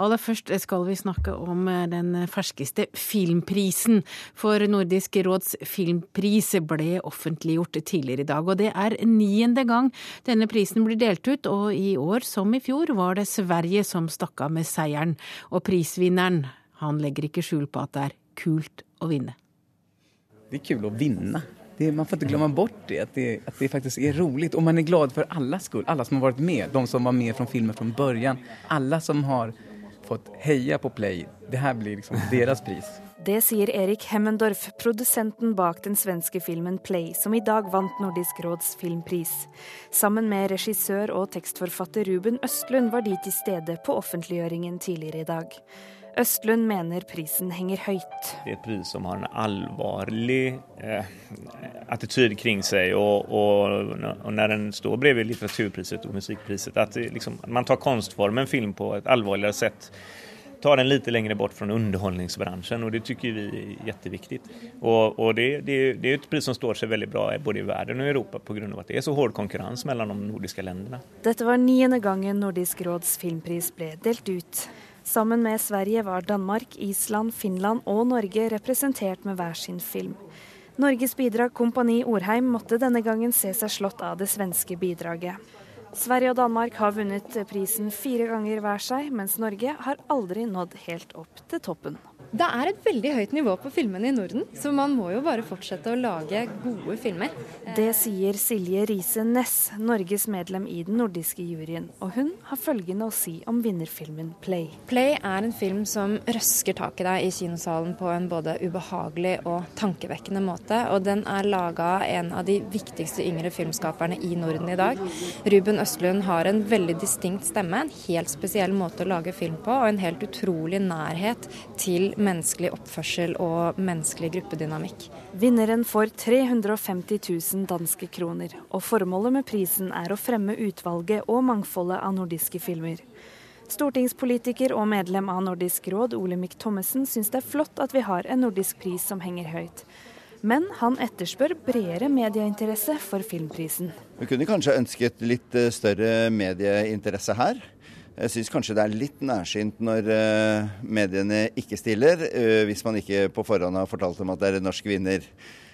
Aller først skal vi snakke om eh, den ferskeste filmprisen. For Nordisk råds filmpris ble offentliggjort tidligere i dag. Og det er niende gang denne prisen blir delt ut, og i år som i fjor var det Sverige som stakk av med seieren. Og prisvinneren, han legger ikke skjul på at det er kult å vinne. Det er kult å vinne. Det, man får ikke glemme bort det at, det, at det faktisk er rolig. Og man er glad for alles skull. Alle som har vært med. De som var med fra filmen fra begynnelsen. Alle som har fått heia på Play. Det her blir liksom deres pris. Det sier Erik Hemmendorf, produsenten bak den svenske filmen Play, som i dag vant Nordisk råds filmpris. Sammen med regissør og tekstforfatter Ruben Østlund var de til stede på offentliggjøringen tidligere i dag. Østlund mener prisen henger høyt. Det er et pris som har en alvorlig eh, attityd kring seg. Og, og, og, når den står bredvid litteraturpriset og musikkpriset, at liksom, man tar kunstformen film på et alvorligere sett. Tar den litt lenger bort fra underholdningsbransjen, og det syns vi er kjempeviktig. Og, og det, det, det, er et pris som står seg veldig bra både i verden og i Europa pga. at det er så hard konkurranse mellom de nordiske landene. Dette var niende gangen Nordisk råds filmpris ble delt ut. Sammen med Sverige var Danmark, Island, Finland og Norge representert med hver sin film. Norges bidrag Kompani Orheim måtte denne gangen se seg slått av det svenske bidraget. Sverige og Danmark har vunnet prisen fire ganger hver seg, mens Norge har aldri nådd helt opp til toppen. Det er et veldig høyt nivå på filmene i Norden, så man må jo bare fortsette å lage gode filmer. Det sier Silje Riise Næss, Norges medlem i den nordiske juryen. Og hun har følgende å si om vinnerfilmen 'Play'. 'Play' er en film som røsker tak i deg i kinosalen på en både ubehagelig og tankevekkende måte. Og den er laga av en av de viktigste yngre filmskaperne i Norden i dag. Ruben Østlund har en veldig distinkt stemme, en helt spesiell måte å lage film på, og en helt utrolig nærhet til menneskelig oppførsel og menneskelig gruppedynamikk. Vinneren får 350 000 danske kroner, og formålet med prisen er å fremme utvalget og mangfoldet av nordiske filmer. Stortingspolitiker og medlem av Nordisk råd Olemic Thommessen syns det er flott at vi har en nordisk pris som henger høyt. Men han etterspør bredere medieinteresse for filmprisen. Vi kunne kanskje ønsket litt eh, større medieinteresse her. Jeg syns kanskje det er litt nærsynt når uh, mediene ikke stiller, uh, hvis man ikke på forhånd har fortalt dem at det er en norsk vinner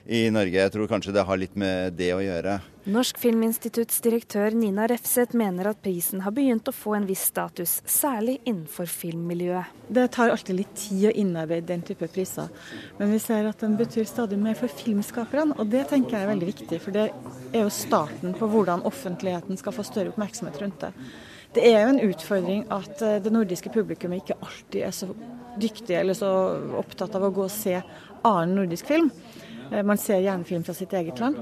i Norge. Jeg tror kanskje det har litt med det å gjøre. Norsk Filminstitutts direktør Nina Refseth mener at prisen har begynt å få en viss status, særlig innenfor filmmiljøet. Det tar alltid litt tid å innarbeide den type priser, men vi ser at den betyr stadig mer for filmskaperne. Og det tenker jeg er veldig viktig, for det er jo starten på hvordan offentligheten skal få større oppmerksomhet rundt det. Det er jo en utfordring at eh, det nordiske publikummet ikke alltid er så dyktig eller så opptatt av å gå og se annen nordisk film. Eh, man ser gjerne film fra sitt eget land.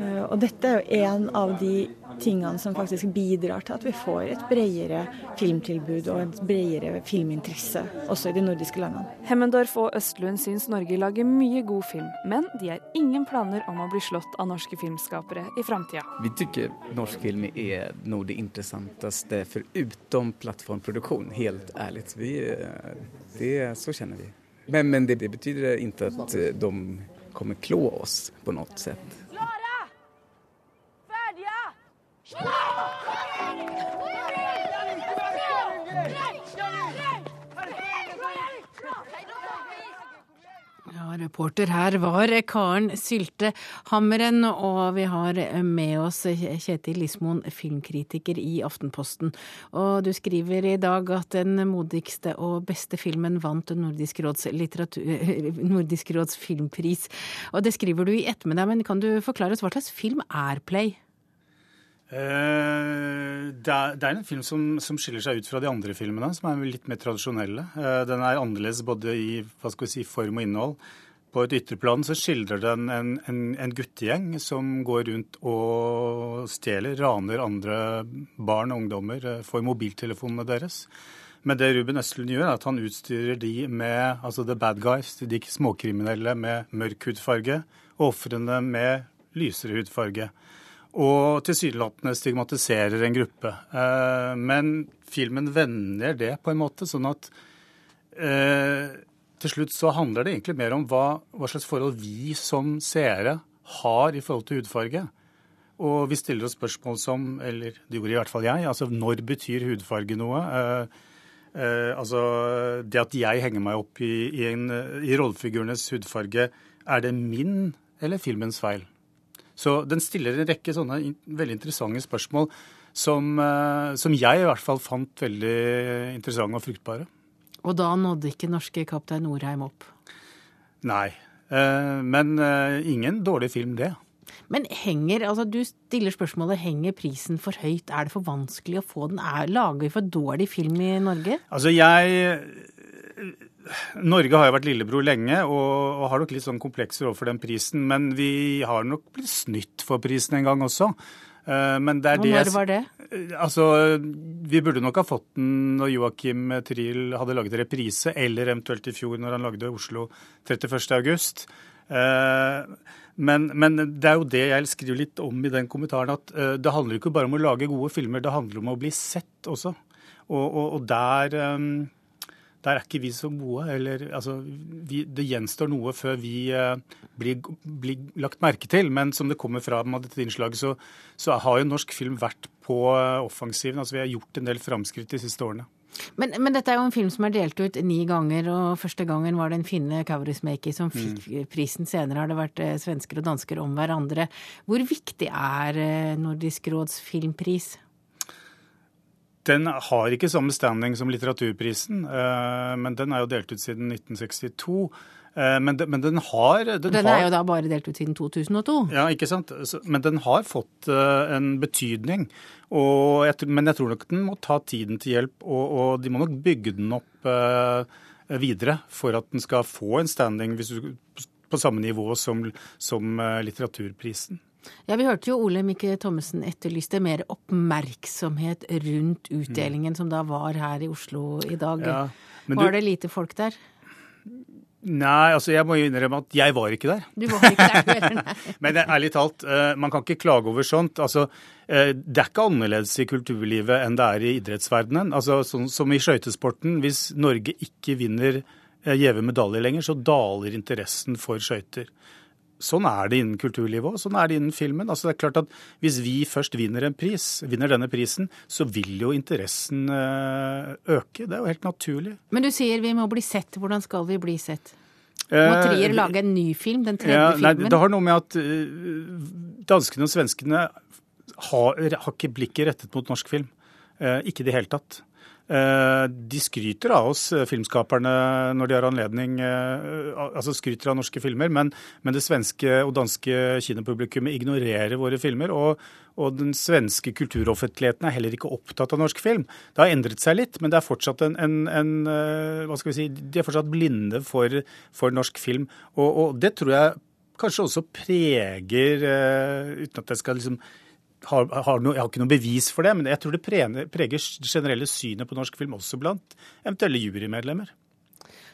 Eh, og dette er jo en av de tingene som faktisk bidrar til at vi får et bredere filmtilbud og en bredere filminteresse også i de nordiske landene. Hemmendorf og Østlund syns Norge lager mye god film, men de har ingen planer om å bli slått av norske filmskapere i framtida. Vi syns norsk film er noe av det interessanteste foruten plattformproduksjon, helt ærlig. Vi, det, så kjenner vi. Men, men det, det betyr ikke at de kommer klå oss på noe sett. Reporter her var Karen Sylte Hammeren, og vi har med oss Kjetil Lismoen, filmkritiker i Aftenposten. Og du skriver i dag at den modigste og beste filmen vant Nordisk råds, Nordisk råds filmpris. Og det skriver du i ettermiddag, men kan du forklare oss hva slags film er Play? Eh, det er, en film som, som, skiller seg ut fra de andre filmene, som er litt mer tradisjonelle. Eh, den er annerledes både i si, form og innhold. På et ytterplan så skildrer den en, en, en, guttegjeng som går rundt og stjeler, raner andre barn og ungdommer eh, for mobiltelefonene deres. Men det Ruben Østlund gjør, er at han utstyrer de med altså the bad guys, de småkriminelle med mørk hudfarge, og ofrene med lysere hudfarge og tilsynelatende stigmatiserer en gruppe. Eh, men filmen vender det på en måte, sånn at eh, til slutt så handler det egentlig mer om hva, hva, slags forhold vi som seere har i forhold til hudfarge. Og vi stiller oss spørsmål som, eller det gjorde i hvert fall jeg, altså når betyr hudfarge noe? Eh, Eh, altså, Det at jeg henger meg opp i, i, i rollefigurenes hudfarge, er det min eller filmens feil? Så den stiller en rekke sånne veldig interessante spørsmål som, eh, som jeg i hvert fall fant veldig interessante og fruktbare. Og da nådde ikke norske kaptein Norheim opp? Nei. Eh, men eh, ingen dårlig film, det. Men henger, altså du stiller spørsmålet henger prisen for høyt? Er det for vanskelig å få den? Er, lager vi for dårlig film i Norge? Altså jeg Norge har jo vært lillebror lenge og, har nok litt sånn komplekser overfor den prisen. Men vi har nok blitt snytt for prisen en gang også. Uh, men det er det, når var det? Altså, Vi burde nok ha fått den når Joakim Triel hadde laget reprise, eller eventuelt i fjor når han lagde Oslo 31. august. Uh, men, men, det er jo det jeg skriver litt om i den kommentaren, at det handler ikke bare om å lage gode filmer, det handler om å bli sett også. Og, og, og der, der er ikke vi så gode. Eller, altså, vi, det gjenstår noe før vi uh, blir, blir, lagt merke til. Men som det kommer fra med dette innslaget, så, så har jo norsk film vært på uh, offensiven. Altså, vi har gjort en del framskritt de siste årene. Men, men, dette er jo en film som er delt ut ni ganger, og første gangen var det en finne Kaurismäki som fikk mm. prisen. Senere har det vært eh, svensker og dansker om hverandre. Hvor viktig er eh, Nordisk råds filmpris? Den har ikke samme standing som litteraturprisen, eh, men den er jo delt ut siden 1962. Eh, men, den, men den har Den, den er jo da bare delt ut siden 2002? Ja, ikke sant. Men den har fått eh, en betydning. Jeg, men jeg tror nok den må ta tiden til hjelp, og, og de må nok bygge den opp videre for at den skal få en standing du, på samme nivå som, som litteraturprisen. Ja, Vi hørte jo Ole Mikke Thommessen etterlyste mer oppmerksomhet rundt utdelingen mm. som da var her i Oslo i dag. Ja, var du, det lite folk der? Nei, altså jeg må jo innrømme at jeg var ikke der. Du var ikke der nei. Men ærlig talt, eh, man kan ikke klage over sånt. Altså, eh, det er ikke annerledes i kulturlivet enn det er i idrettsverdenen. Altså, sånn som i skøytesporten. Hvis Norge ikke vinner eh, gjeve medaljer lenger, så daler interessen for skøyter. Sånn er det innen kulturlivet òg. Sånn er det innen filmen. Altså det er klart at Hvis vi først vinner en pris, vinner denne prisen, så vil jo interessen eh, øke. Det er jo helt naturlig. Men du sier vi må bli sett. Hvordan skal vi bli sett? Må eh, Trier lage en ny film? Den tredje ja, nei, filmen? Det har noe med at uh, danskene og svenskene har, har, ikke blikket rettet mot norsk film. Ikke i det hele tatt. Eh, de skryter av oss, eh, filmskaperne, når de har anledning. Eh, altså skryter av norske filmer, men, men det svenske og danske kinopublikummet ignorerer våre filmer. Og, og, den svenske kulturoffentligheten er heller ikke opptatt av norsk film. Det har endret seg litt, men det er fortsatt en, en, en hva skal vi si, de er fortsatt blinde for, for norsk film. Og, og, det tror jeg kanskje også preger, uten at jeg skal liksom har, har no, jeg har ikke noe bevis for det, men jeg tror det preger, preger generelle synet på norsk film også blant eventuelle jurymedlemmer.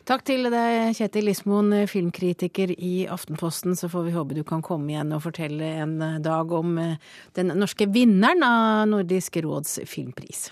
Takk til deg, Kjetil Lismoen, filmkritiker i Aftenposten. Så får vi håpe du kan komme igjen og fortelle en dag om eh, den norske vinneren av Nordisk råds filmpris.